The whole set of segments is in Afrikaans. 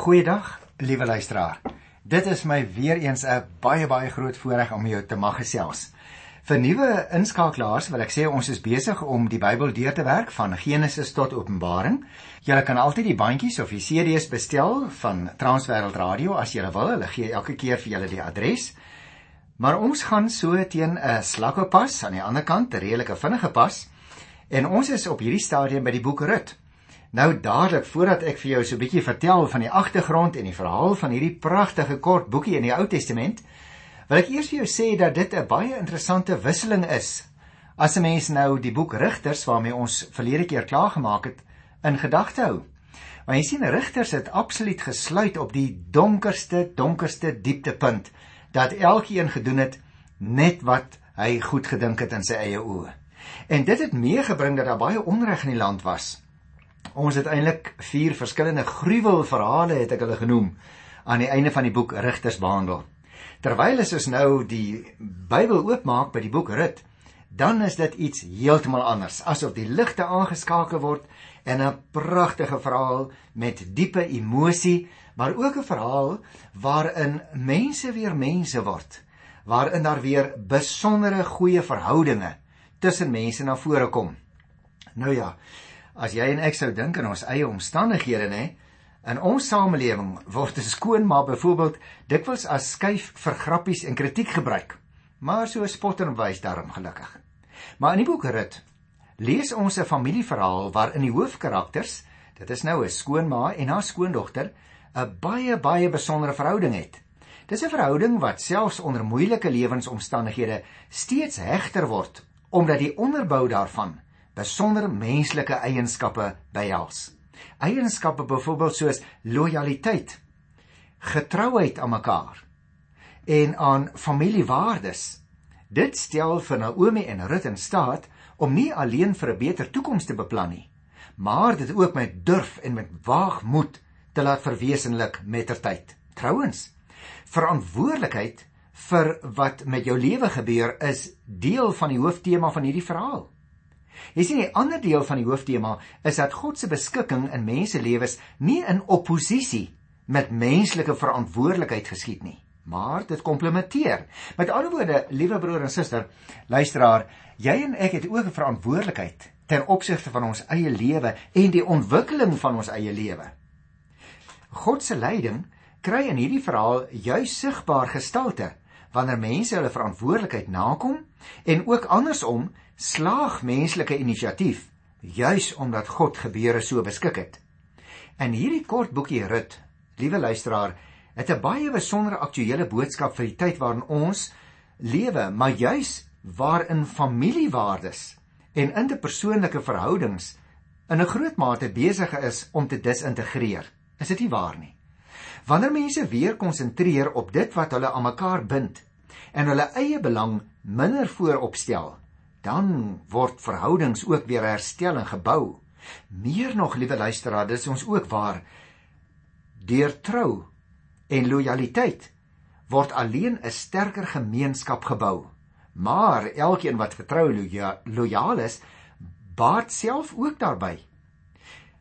Goeiedag, liewe luisteraar. Dit is my weer eens 'n baie baie groot voorreg om jou te mag gesels. Vir nuwe inskakelaars wil ek sê ons is besig om die Bybel deur te werk van Genesis tot Openbaring. Julle kan altyd die bandjies of die CD's bestel van Transwêreld Radio as julle wil. Hulle gee elke keer vir julle die adres. Maar ons gaan so teen 'n slakkepas aan die ander kant, 'n redelike vinnige pas. En ons is op hierdie stadium by die boek Rut. Nou dadelik voordat ek vir jou so 'n bietjie vertel van die agtergrond en die verhaal van hierdie pragtige kort boekie in die Ou Testament, wil ek eers vir jou sê dat dit 'n baie interessante wisseling is. As 'n mens nou die boek Rigters waarmee ons verlede keer klaar gemaak het in gedagte hou. Want jy sien Rigters het absoluut gesluit op die donkerste donkerste dieptepunt dat elkeen gedoen het net wat hy goed gedink het in sy eie oë. En dit het meegebring dat daar baie onreg in die land was. Ons het eintlik vier verskillende gruwelverhale het ek hulle genoem aan die einde van die boek Rigters behandel. Terwyl ons nou die Bybel oopmaak by die boek Rut, dan is dit iets heeltemal anders, asof die ligte aangeskakel word en 'n pragtige verhaal met diepe emosie, maar ook 'n verhaal waarin mense weer mense word, waarin daar weer besondere goeie verhoudinge tussen mense na vore kom. Nou ja, as jy en ek sou dink aan ons eie omstandighede nê in ons samelewing word 'n skoonma byvoorbeeld dikwels as skuif vir grappies en kritiek gebruik maar so spot en wys daarom gelukkig. Maar in die boek Rut lees ons 'n familieverhaal waarin die hoofkarakters dit is nou 'n skoonma en haar skoondogter 'n baie baie besondere verhouding het. Dis 'n verhouding wat selfs onder moeilike lewensomstandighede steeds hegter word omdat die onderbou daarvan besonder menslike eienskappe behels. Eienskappe byvoorbeeld soos lojaliteit, getrouheid aan mekaar en aan familiewaardes. Dit stel vir Naomi en Rut in staat om nie alleen vir 'n beter toekoms te beplan nie, maar dit ook met durf en met waagmoed te laat verwesenlik mettertyd. Trouwens, verantwoordelikheid vir wat met jou lewe gebeur is deel van die hooftema van hierdie verhaal. Jy sien, 'n ander deel van die hooftema is dat God se beskikking in menselewens nie in oppositie met menslike verantwoordelikheid geskied nie, maar dit komplementeer. Met ander woorde, liewe broer en suster, luisteraar, jy en ek het ook 'n verantwoordelikheid ten opsigte van ons eie lewe en die ontwikkeling van ons eie lewe. God se leiding kry in hierdie verhaal juis sigbaar gestalte wanneer mense hulle verantwoordelikheid nakom en ook andersom slaag menslike inisiatief juis omdat God gebeure so beskik het. In hierdie kort boekie Rut, liewe luisteraar, het 'n baie besondere aktuële boodskap vir die tyd waarin ons lewe, maar juis waarin familiewaardes en interpersoonlike verhoudings in 'n groot mate besig is om te disintegreer. Is dit nie waar nie? Wanneer mense weer konsentreer op dit wat hulle aan mekaar bind en hulle eie belang minder voorop stel, dan word verhoudings ook weer herstel en gebou. Meer nog, liewe luisteraar, dis ons ook waar deur trou en lojaliteit word alleen 'n sterker gemeenskap gebou. Maar elkeen wat getrou loja, lojaal is, baat self ook daarbey.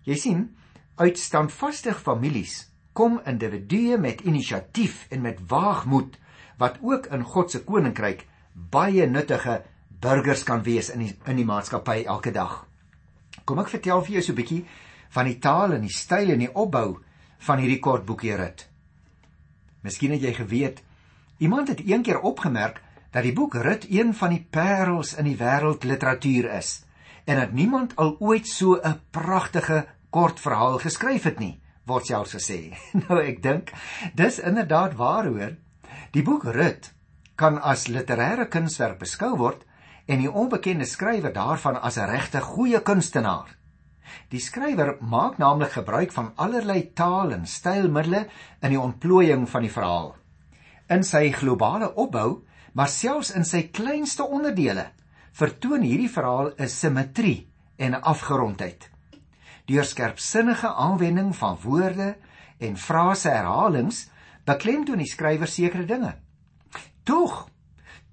Jy sien, uit standvastige families kom individue met inisiatief en met waagmoed wat ook in God se koninkryk baie nuttige burgers kan wees in die in die maatskappy elke dag. Kom ek vertel vir jou so 'n bietjie van die taal en die styl en die opbou van hierdie kort boekie rit. Miskien het jy geweet iemand het eendag opgemerk dat die boek Rit een van die parels in die wêreldliteratuur is en dat niemand al ooit so 'n pragtige kort verhaal geskryf het nie, word selfs gesê. nou ek dink dis inderdaad waar hoor. Die boek Rit kan as literêre kunswerk beskou word en die onbekende skrywer daarvan as 'n regte goeie kunstenaar. Die skrywer maak naamlik gebruik van allerlei taal en stylmiddels in die ontplooiing van die verhaal. In sy globale opbou, maar selfs in sy kleinste onderdele, vertoon hierdie verhaal 'n simmetrie en 'n afgerondheid. Deur skerpsinnige aanwending van woorde en frase herhalings, beklemtoon die skrywer sekere dinge. Tog,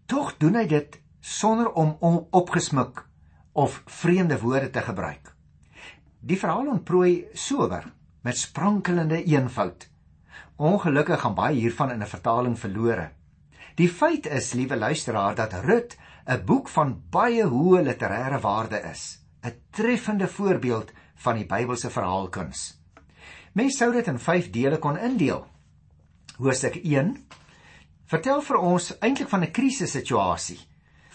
tog doen hy dit sonder om opgesmik of vreemde woorde te gebruik. Die verhaal ontprooi sober met sprankelende eenvoud Ongelukkig gaan baie hiervan in 'n vertaling verlore. Die feit is, liewe luisteraar, dat Rut 'n boek van baie hoë literêre waarde is, 'n treffende voorbeeld van die Bybelse verhaalkuns. Mens sou dit in 5 dele kon indeel. Hoofstuk 1 vertel vir ons eintlik van 'n krisissituasie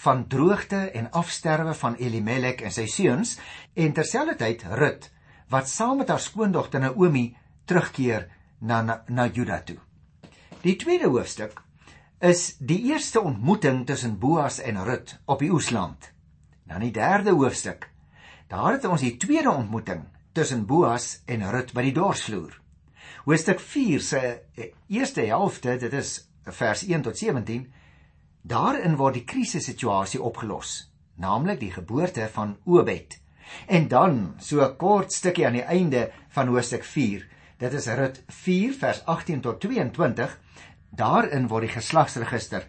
van droogte en afsterwe van Elimelek en sy seuns en terselfdertyd Rut wat saam met haar skoondogter Naomi terugkeer na na, na Juda toe. Die tweede hoofstuk is die eerste ontmoeting tussen Boas en Rut op die oesland. Dan die derde hoofstuk. Daar het ons die tweede ontmoeting tussen Boas en Rut by die dorsvloer. Hoofstuk 4 se eerste helfte, dit is vers 1 tot 17, daarin word die krisissituasie opgelos, naamlik die geboorte van Obed. En dan so 'n kort stukkie aan die einde van hoofstuk 4, dit is Rut 4 vers 18 tot 22, daarin word die geslagsregister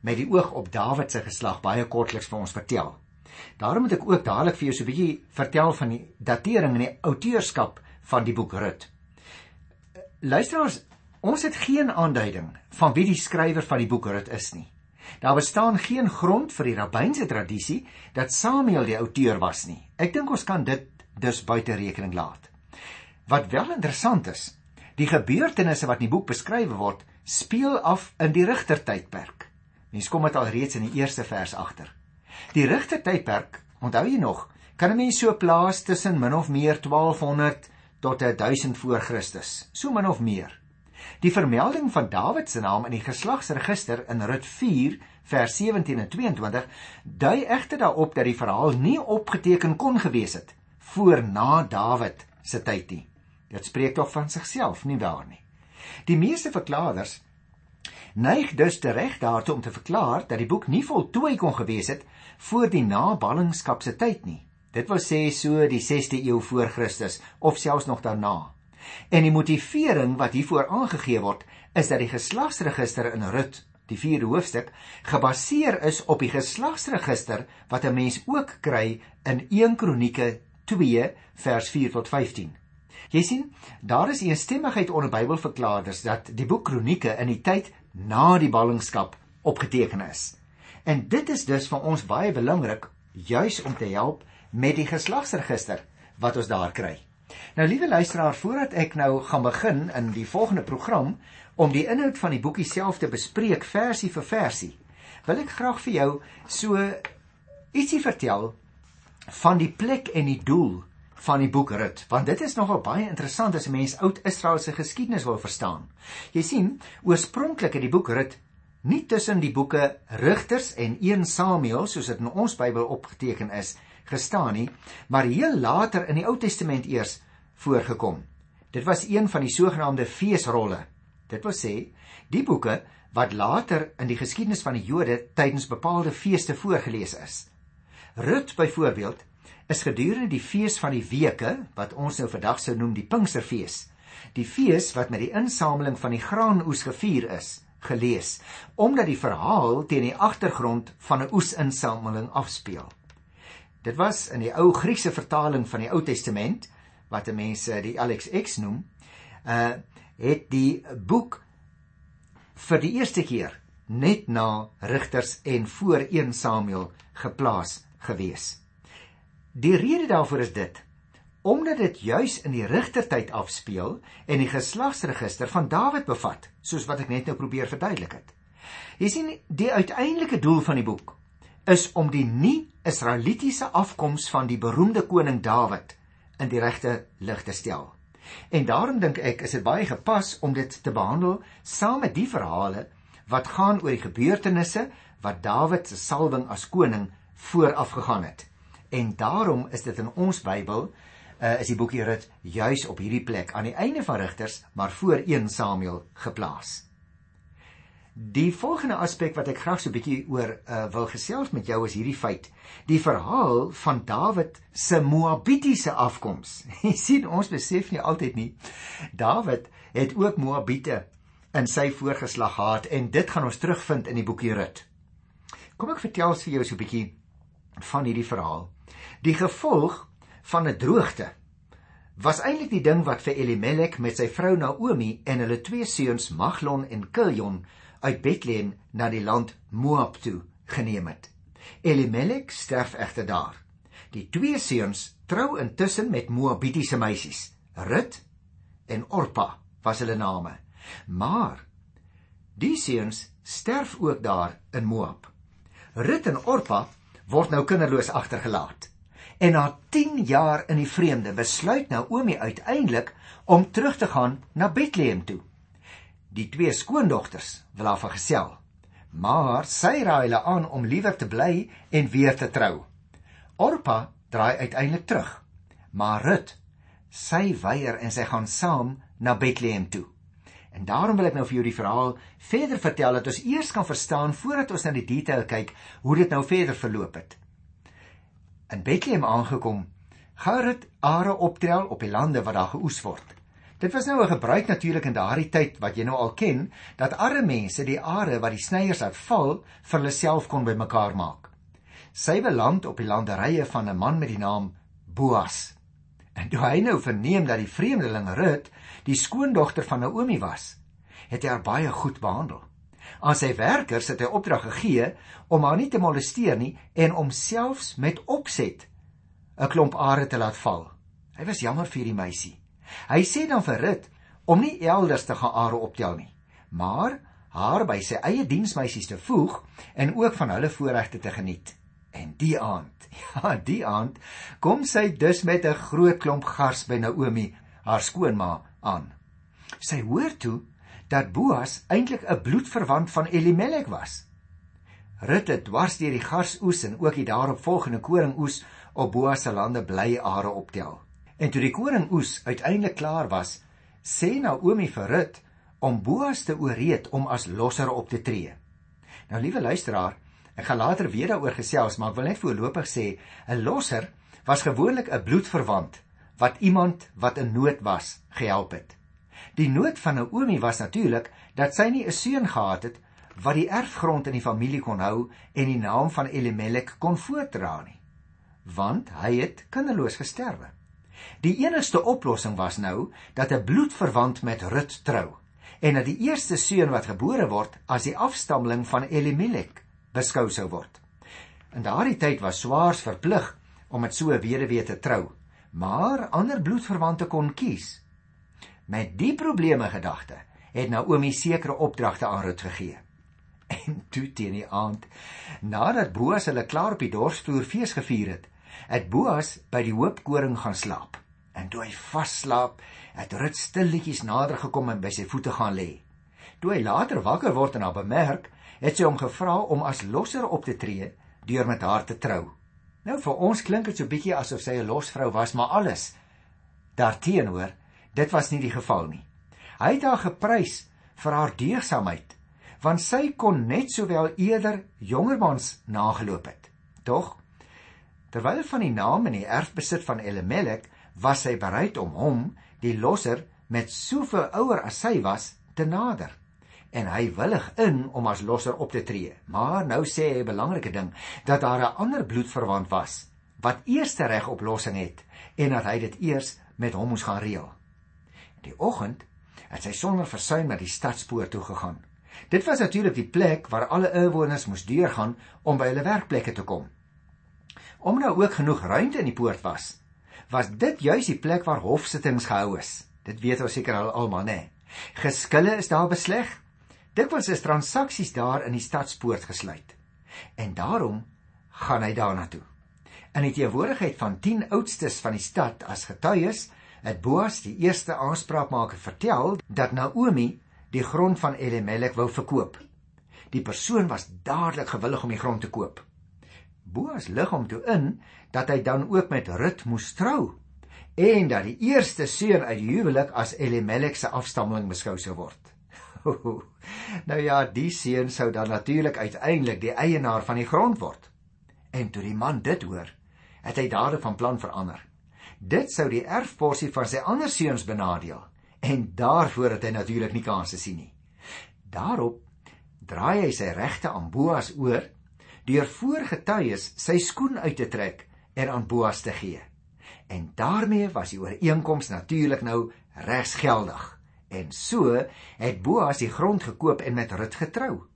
met die oog op Dawid se geslag baie kortliks vir ons vertel. Daarom moet ek ook dadelik vir jou so 'n bietjie vertel van die datering en die outeurskap van die boek Rut. Luisteraars, ons het geen aanduiding van wie die skrywer van die boek Rut is nie. Daar bestaan geen grond vir die rabbynse tradisie dat Samuel die outeur was nie. Ek dink ons kan dit dus buite rekening laat. Wat wel interessant is, die gebeurtenisse wat in die boek beskryf word, speel af in die rigtertydperk. Mens kom dit al reeds in die eerste vers agter. Die rigtertydperk, onthou jy nog, kan 'n mens so plaas tussen min of meer 1200 tot 1000 voor Christus, so min of meer. Die vermelding van Dawid se naam in die geslagsregister in Rut 4 vers 17 en 22 dui egter daarop dat die verhaal nie opgeteken kon gewees het voor na Dawid se tyd nie. Dit spreek tog van sigself, nie waar nie? Die meeste verklaarders neig dus tereg daartoe om te verklaar dat die boek nie voltooi kon gewees het voor die naballingskap se tyd nie. Dit wil sê so die 6de eeu voor Christus of selfs nog daarna. En die motivering wat hiervoor aangegee word, is dat die geslagsregister in Rut, die 4de hoofstuk, gebaseer is op die geslagsregister wat 'n mens ook kry in 1 Kronieke 2 vers 4 tot 15. Jy sien, daar is 'n stemmigheid onder Bybelverklaarders dat die boek Kronieke in die tyd na die ballingskap opgeteken is. En dit is dus vir ons baie belangrik juis om te help met die geslagsregister wat ons daar kry. Nou liewe luisteraar, voordat ek nou gaan begin in die volgende program om die inhoud van die boekie self te bespreek versie vir versie, wil ek graag vir jou so ietsie vertel van die plek en die doel van die boek Rut, want dit is nogal baie interessant as 'n mens oud Israel se geskiedenis wil verstaan. Jy sien, oorspronklik het die boek Rut nie tussen die boeke Rigters en 1 Samuel soos dit in ons Bybel opgeteken is gestaan nie, maar heel later in die Ou Testament eers voorgekom. Dit was een van die sogenaamde feesrolle. Dit wil sê, die boeke wat later in die geskiedenis van die Jode tydens bepaalde feeste voorgeles is. Rut byvoorbeeld is gedurende die fees van die weke wat ons nou vandag sou noem die Pinksterfees, die fees wat met die insameling van die graanoes gevier is gelees omdat die verhaal teen die agtergrond van 'n oesinsameling afspeel. Dit was in die ou Griekse vertaling van die Ou Testament wat mense die LXX noem, uh het die boek vir die eerste keer net na Rigters en voor 1 Samuel geplaas gewees. Die rede daarvoor is dit: omdat dit juis in die rigtertyd afspeel en die geslagsregister van Dawid bevat, soos wat ek net nou probeer verduidelik het. Jy sien, die uiteindelike doel van die boek is om die nie-Israelitiese afkoms van die beroemde koning Dawid in die regte lig te stel. En daarom dink ek is dit baie gepas om dit te behandel saam met die verhale wat gaan oor die gebeurtenisse wat Dawid se salwing as koning vooraf gegaan het. En daarom is dit in ons Bybel uh, is die boekie Rut juis op hierdie plek aan die einde van Rigters, maar voor 1 Samuel geplaas. Die volgende aspek wat ek graag so 'n bietjie oor uh, wil gesels met jou is hierdie feit. Die verhaal van Dawid se Moabitiese afkoms. Jy sien, ons besef nie altyd nie. Dawid het ook Moabiete in sy voorgeslag gehad en dit gaan ons terugvind in die boekie Rut. Kom ek vertel vir jou so 'n bietjie van hierdie verhaal. Die gevolg van 'n droogte was eintlik die ding wat vir Elimelek met sy vrou Naomi en hulle twee seuns Maglon en Kiljon uit Bethlehem na die land Moab toe geneem het. Elimelek sterf egter daar. Die twee seuns trou intussen met Moabitiese meisies. Rut en Orpa was hulle name. Maar die seuns sterf ook daar in Moab. Rut en Orpa word nou kinderloos agtergelaat. En na 10 jaar in die vreemde besluit Naomi uiteindelik om terug te gaan na Bethlehem toe. Die twee skoondogters wil haar vergesel, maar sy raai hulle aan om liewer te bly en weer te trou. Orpa draai uiteindelik terug, maar Rut, sy weier en sy gaan saam na Bethlehem toe. En daarom wil ek nou vir jou die verhaal verder vertel dat ons eers kan verstaan voordat ons na die detail kyk hoe dit nou verder verloop het. In Bethlehem aangekom, Gerrit are optel op die lande wat daar geoes word. Dit was nou 'n gebruik natuurlik in daardie tyd wat jy nou al ken, dat arme mense die are wat die snyers uitval vir hulle self kon bymekaar maak. Sy beland op die landerye van 'n man met die naam Boas. En toe hy nou verneem dat die vreemdeling Rut die skoondogter van Naomi was, het hy haar baie goed behandel. Aan sy werkers het hy opdrag gegee om haar nie te molesteer nie en om selfs met opset 'n klomp are te laat val. Hy was jammer vir die meisie. Hy sê dan vir Rut om nie elders te gaan are optel nie, maar haar by sy eie diensmeisies te voeg en ook van hulle voorregte te geniet. En die aand, ja, die aand kom sy dus met 'n groot klomp gars by Naomi, haar skoonma, aan. Sy hoor toe dat Boas eintlik 'n bloedverwant van Elimelek was. Rut het dwars deur die garsoes en ook die daaropvolgende koringoes op Boas se lande bly are optel. En toe die koringoes uiteindelik klaar was, sê Naomi vir Rut om Boas te ooreed om as losser op te tree. Nou liewe luisteraar, ek gaan later weer daaroor gesels, maar ek wil net voorlopig sê 'n losser was gewoonlik 'n bloedverwant wat iemand wat in nood was gehelp het. Die nood van Naomi was natuurlik dat sy nie 'n seun gehad het wat die erfgrond in die familie kon hou en die naam van Elimelek kon voortdra nie, want hy het kinderloos gesterwe. Die enigste oplossing was nou dat 'n bloedverwant met Rut trou en dat die eerste seun wat gebore word as die afstammeling van Elimelek beskou sou word. In daardie tyd was swaars verplig om met so 'n weduwee te trou, maar ander bloedverwante kon kies. Met die probleme gedagte het Naomi sekere opdragte aan Rut gegee. En toe teen die aand, nadat Boas hulle klaar op die dorpsvloer fees gevier het, het Boas by die hoopkoring gaan slaap. En toe hy vasslaap, het Rut stilletjies nader gekom en by sy voete gaan lê. Toe hy later wakker word en haar bemerk, het sy hom gevra om as losser op te tree deur met haar te trou. Nou vir ons klink dit so bietjie asof sy 'n losvrou was, maar alles daarteenoor Dit was nie die geval nie. Hy het haar geprys vir haar deegsaamheid, want sy kon net sowel eerder jongermans nageloop het. Tog, terwyl van die naam en die erfbesit van Elimelek, was sy bereid om hom, die losser met soveel ouer as sy was, te nader. En hy willig in om as losser op te tree. Maar nou sê hy 'n belangrike ding, dat daar 'n ander bloedverwant was wat eerste reg op lossing het en dat hy dit eers met hom moes gaan reël. Die oggend het sy sonder versuim na die stadspoort toe gegaan. Dit was natuurlik die plek waar alle inwoners moes deurgaan om by hulle werkplekke te kom. Om nou ook genoeg ruimte in die poort was, was dit juis die plek waar hofsittings gehou is. Dit weet ons seker al almal, né? Geskille is daar besleg. Dikwels is transaksies daar in die stadspoort gesluit. En daarom gaan hy daarna toe. In die teenwoordigheid van 10 oudstes van die stad as getuies het Boas die eerste aanspraakmaker vertel dat Naomi die grond van Elimelek wou verkoop. Die persoon was dadelik gewillig om die grond te koop. Boas lig hom toe in dat hy dan ook met Rut moes trou en dat die eerste seun uit die huwelik as Elimelek se afstammeling beskou sou word. nou ja, die seun sou dan natuurlik uiteindelik die eienaar van die grond word. En toe die man dit hoor, het hy dadelik van plan verander. Dit sou die erfporsie van sy ander seuns benadeel en daarvoor het hy natuurlik nie kanse sien nie. Daarop draai hy sy regte aan Boas oor deur voorgetuies sy skoen uit te trek en aan Boas te gee. En daarmee was die ooreenkoms natuurlik nou regsgeldig. En so het Boas die grond gekoop en met Rut getrou.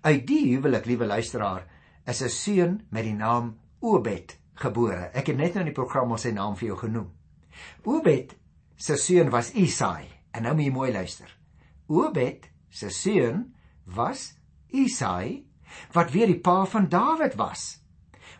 Uit die huwelik, liewe luisteraar, is 'n seun met die naam Obed gebore. Ek het net nou in die program al sy naam vir jou genoem. Obed se seun was Isaai. En nou moet jy mooi luister. Obed se seun was Isaai wat weer die pa van Dawid was.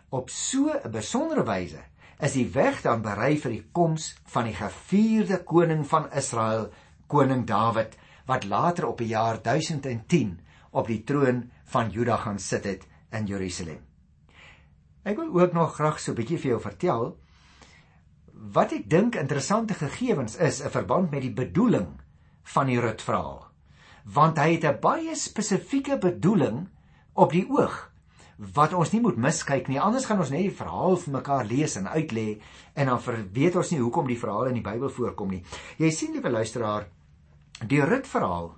Op so 'n besondere wyse is die weg dan berei vir die koms van die gevierde koning van Israel, koning Dawid, wat later op die jaar 1010 op die troon van Juda gaan sit het in Jerusalem. Ek wil ook nog graag so 'n bietjie vir jou vertel wat ek dink interessante gegevens is in verband met die bedoeling van die Rut verhaal. Want hy het 'n baie spesifieke bedoeling op die oog wat ons nie moet miskyk nie. Anders gaan ons net die verhaal vir mekaar lees en uitlê en dan weet ons nie hoekom die verhaal in die Bybel voorkom nie. Jy sien liewe luisteraar, die Rut verhaal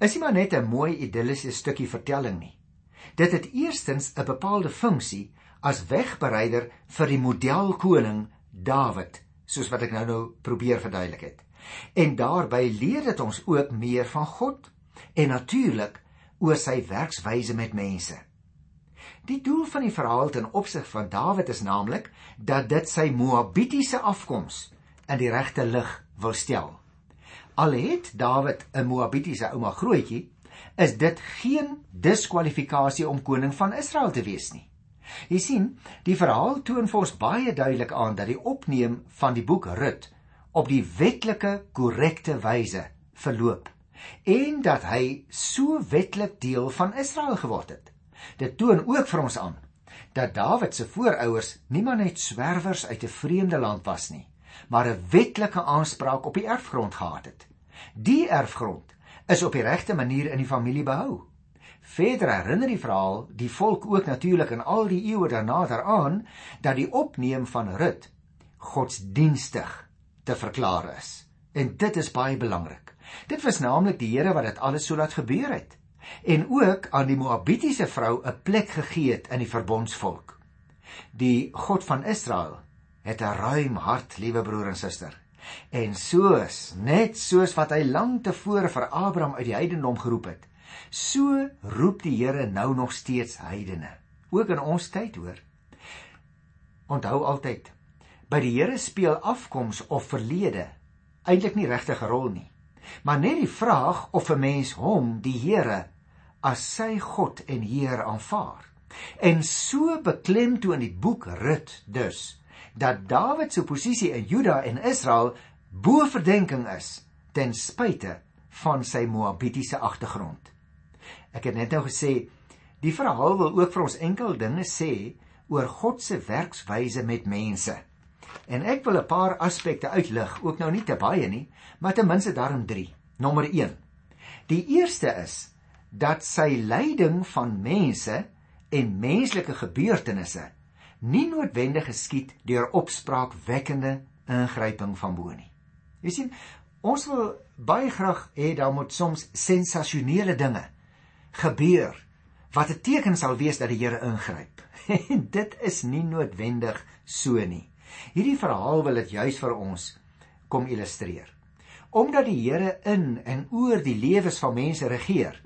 is nie maar net 'n mooi idilliese stukkie vertelling nie. Dit het eerstens 'n bepaalde funksie as wegbereider vir die modelkoning Dawid, soos wat ek nou nou probeer verduidelik het. En daarbey leer dit ons ook meer van God en natuurlik oor sy werkswyse met mense. Die doel van die verhaal ten opsig van Dawid is naamlik dat dit sy Moabitiese afkoms in die regte lig wil stel. Al het Dawid 'n Moabitiese ouma grootjie, is dit geen diskwalifikasie om koning van Israel te wees nie. Jy sien, die verhaal toon vir ons baie duidelik aan dat die opneem van die boek Rut op die wetlike korrekte wyse verloop en dat hy so wetlik deel van Israel geword het. Dit toon ook vir ons aan dat Dawid se voorouers nie maar net swerwers uit 'n vreemde land was nie, maar 'n wetlike aanspraak op die erfgrond gehad het. Die erfgrond is op die regte manier in die familie behou. Verder herinner die verhaal die volk ook natuurlik in al die eeue daarna daaraan dat die opneem van Rut godsdienstig te verklaar is. En dit is baie belangrik. Dit was naamlik die Here wat dit alles so laat gebeur het en ook aan die Moabitiese vrou 'n plek gegee het in die verbondsvolk. Die God van Israel het 'n ruim hart, liewe broer en suster. En soos, net soos wat hy lank tevore vir Abraham uit die heidendom geroep het, So roep die Here nou nog steeds heidene, ook in ons tyd hoor. Onthou altyd, by die Here speel afkoms of verlede eintlik nie regtig 'n rol nie, maar net die vraag of 'n mens hom, die Here, as sy God en Heer aanvaar. En so beklemtoon die boek Rut dus dat Dawid se posisie in Juda en Israel bo verdenking is ten spyte van sy Moabitiese agtergrond. Ek het net nou gesê die verhaal wil ook vir ons enkel dinge sê oor God se werkswyse met mense. En ek wil 'n paar aspekte uitlig, ook nou nie te baie nie, maar ten minste daarom 3. Nommer 1. Die eerste is dat sy leiding van mense en menslike gebeurtenisse nie noodwendig geskied deur opspraakwekkende ingryping van bo nie. Jy sien, ons wil baie graag hê daar moet soms sensasionele dinge gebeur wat 'n teken sal wees dat die Here ingryp. En dit is nie noodwendig so nie. Hierdie verhaal wil dit juis vir ons kom illustreer. Omdat die Here in en oor die lewens van mense regeer,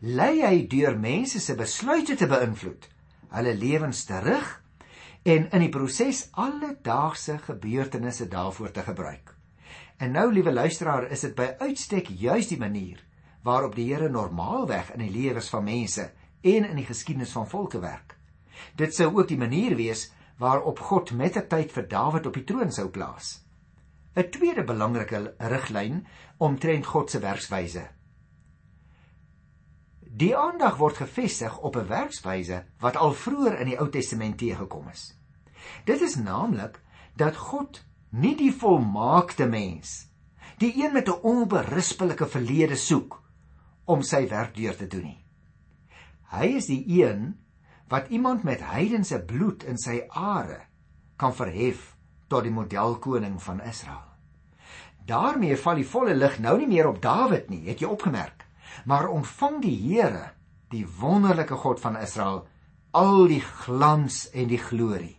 lei hy deur mense se besluite te beïnvloed, hulle lewens te rig en in die proses alledaagse gebeurtenisse daarvoor te gebruik. En nou liewe luisteraar, is dit by uitstek juis die manier waarop die Here normaalweg in die lewens van mense en in die geskiedenis van volke werk. Dit sou ook die manier wees waarop God met 'n tyd vir Dawid op die troon sou plaas. 'n Tweede belangrike riglyn omtrent God se werkswyse. Die aandag word gefestig op 'n werkswyse wat al vroeër in die Ou Testament teëgekom is. Dit is naamlik dat God nie die volmaakte mens, die een met 'n onberispelike verlede soek om sy werk deur te doen nie. Hy is die een wat iemand met heidense bloed in sy are kan verhef tot die modelkoning van Israel. daarmee val die volle lig nou nie meer op Dawid nie, het jy opgemerk, maar ontvang die Here, die wonderlike God van Israel, al die glans en die glorie.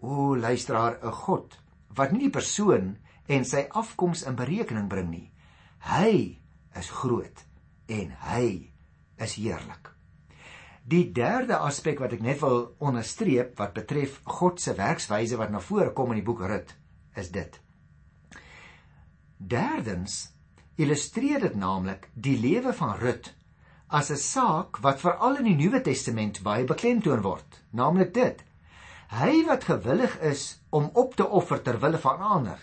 O luisteraar, 'n God wat nie die persoon en sy afkoms in berekening bring nie. Hy is groot en hy is heerlik. Die derde aspek wat ek net wil onderstreep wat betref God se werkswyse wat na vore kom in die boek Rut, is dit. Derdens illustreer dit naamlik die lewe van Rut as 'n saak wat veral in die Nuwe Testament baie beklemtoon word, naamlik dit: Hy wat gewillig is om op te offer ter wille van ander,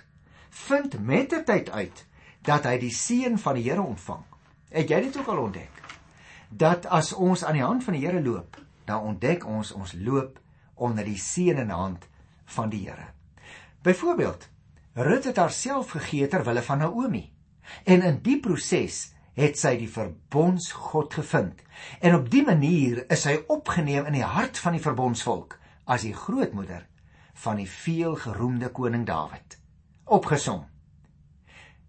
vind met die tyd uit dat hy die seën van die Here ontvang. Het jy dit ook al ontdek? Dat as ons aan die hand van die Here loop, dan ontdek ons ons loop onder die seënende hand van die Here. Byvoorbeeld, Rut het haarself gegee ter wille van Naomi. En in die proses het sy die verbondsgod gevind. En op dië manier is sy opgeneem in die hart van die verbondsvolk as die grootmoeder van die veelgeroemde koning Dawid. Opgesom.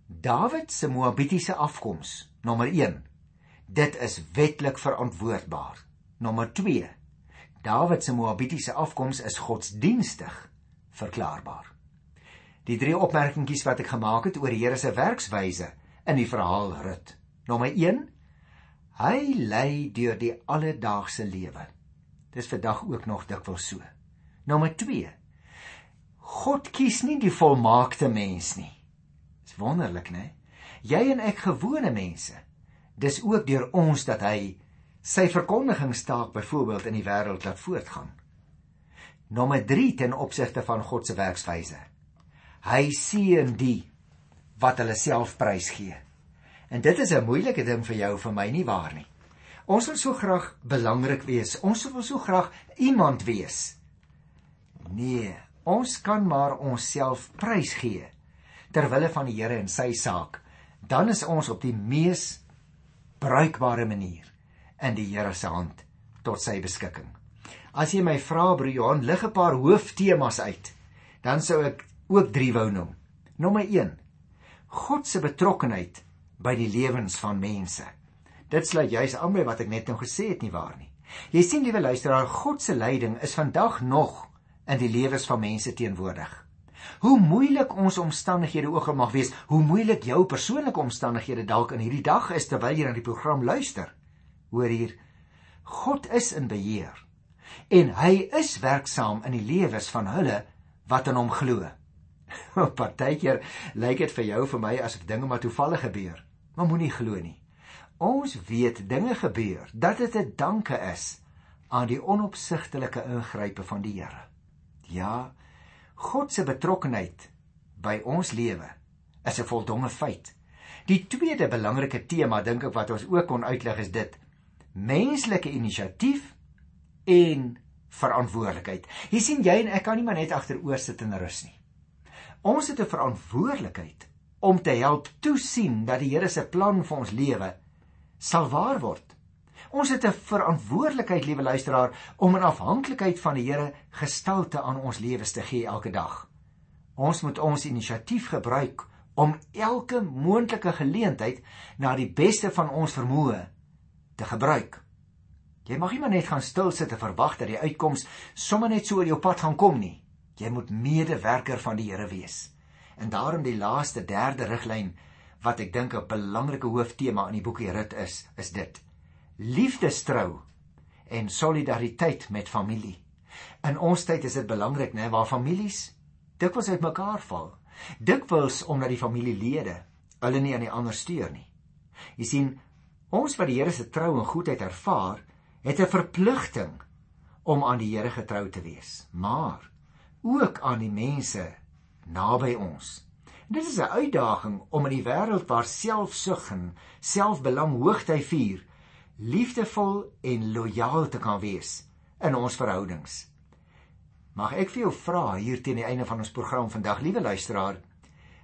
Dawid se Moabitiese afkoms, nommer 1. Dit is wetlik verantwoordbaar. Nommer 2. Dawid se Moabitiese afkoms is godsdienstig verklaarbaar. Die drie opmerkingies wat ek gemaak het oor die Here se werkswyse in die verhaal Rut. Nommer 1. Hy lei deur die alledaagse lewe. Dis vandag ook nog dikwels so. Nommer 2. God kies nie die volmaakte mens nie. Dis wonderlik, né? Jy en ek gewone mense. Dis ook deur ons dat hy sy verkondigingstaak byvoorbeeld in die wêreld laat voortgaan. Nommer 3 ten opsigte van God se werkswyse. Hy seën die wat hulle self prys gee. En dit is 'n moeilike ding vir jou vir my nie waar nie. Ons wil so graag belangrik wees. Ons wil so graag iemand wees. Nee, ons kan maar onsself prysgee ter wille van die Here en sy saak. Dan is ons op die mees bruikbare manier in die Here se hand tot sy beskikking. As jy my vra broer Johan, lig 'n paar hooftemas uit, dan sou ek ook drie wou noem. Nommer 1: God se betrokkenheid by die lewens van mense. Dit sluit juis aan by wat ek net nou gesê het nie waar nie. Jy sien liewe luisteraar, God se leiding is vandag nog in die lewens van mense teenwoordig. Hoe moeilik ons omstandighede ook al mag wees, hoe moeilik jou persoonlike omstandighede dalk in hierdie dag is terwyl jy na die program luister. Hoor hier, God is in beheer en hy is werksaam in die lewens van hulle wat in hom glo. Partykeer lyk dit vir jou vir my asof dinge maar toevallig gebeur, maar moenie glo nie. Ons weet dinge gebeur dat dit 'n danke is aan die onopsigtelike ingrype van die Here. Ja, God se betrokkenheid by ons lewe is 'n voldonge feit. Die tweede belangrike tema dink ek wat ons ook kon uitlig is dit: menslike inisiatief en verantwoordelikheid. Jy sien jy en ek kan nie maar net agteroor sit en rus nie. Ons het 'n verantwoordelikheid om te help toesien dat die Here se plan vir ons lewe sal waar word. Ons het 'n verantwoordelikheid, liewe luisteraar, om in afhanklikheid van die Here gestalte aan ons lewens te gee elke dag. Ons moet ons inisiatief gebruik om elke moontlike geleentheid na die beste van ons vermoë te gebruik. Jy mag nie maar net gaan stil sit en verwag dat die uitkoms sommer net so oor jou pad gaan kom nie. Jy moet medewerker van die Here wees. En daarom die laaste derde riglyn wat ek dink 'n belangrike hooftema in die boekie Rut is, is dit: liefdestrou en solidariteit met familie. In ons tyd is dit belangrik, né, waar families dikwels uitmekaar val. Dikwels omdat die familielede hulle nie aan die ander steur nie. Jy sien, ons wat die Here se trou en goedheid ervaar, het 'n verpligting om aan die Here getrou te wees, maar ook aan die mense naby ons. Dit is 'n uitdaging om in die wêreld waar selfsug en selfbelang hoogty vier, liefdevol en lojaal te kan wees in ons verhoudings. Mag ek vir jou vra hier teen die einde van ons program vandag, liewe luisteraar,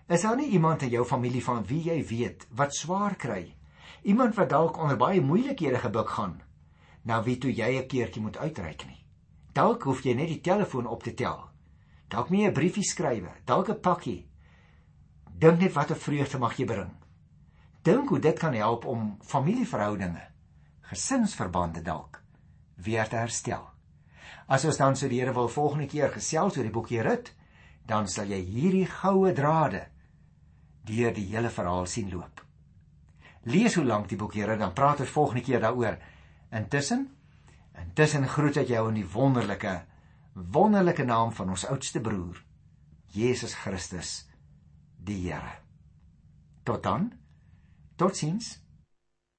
is daar nie iemand in jou familie van wie jy weet wat swaar kry? Iemand wat dalk onder baie moeilikhede gebuk gaan, na wie toe jy 'n keertjie moet uitreik nie. Dalk hoef jy net die telefoon op te tel. Dalk moet jy 'n briefie skryf, dalk 'n pakkie Dink net wat 'n vreugde mag jy bring. Dink hoe dit kan help om familieverhoudinge, gesinsverbande dalk weer te herstel. As ons dan so die Here wil volgende keer gesels oor die boekie Rut, dan sal jy hierdie goue drade deur die hele verhaal sien loop. Lees hoe lank die boek Here dan praat ons volgende keer daaroor. Intussen intussen groet ek jou in die wonderlike wonderlike naam van ons oudste broer Jesus Christus die Here. Tot dan. Totsiens.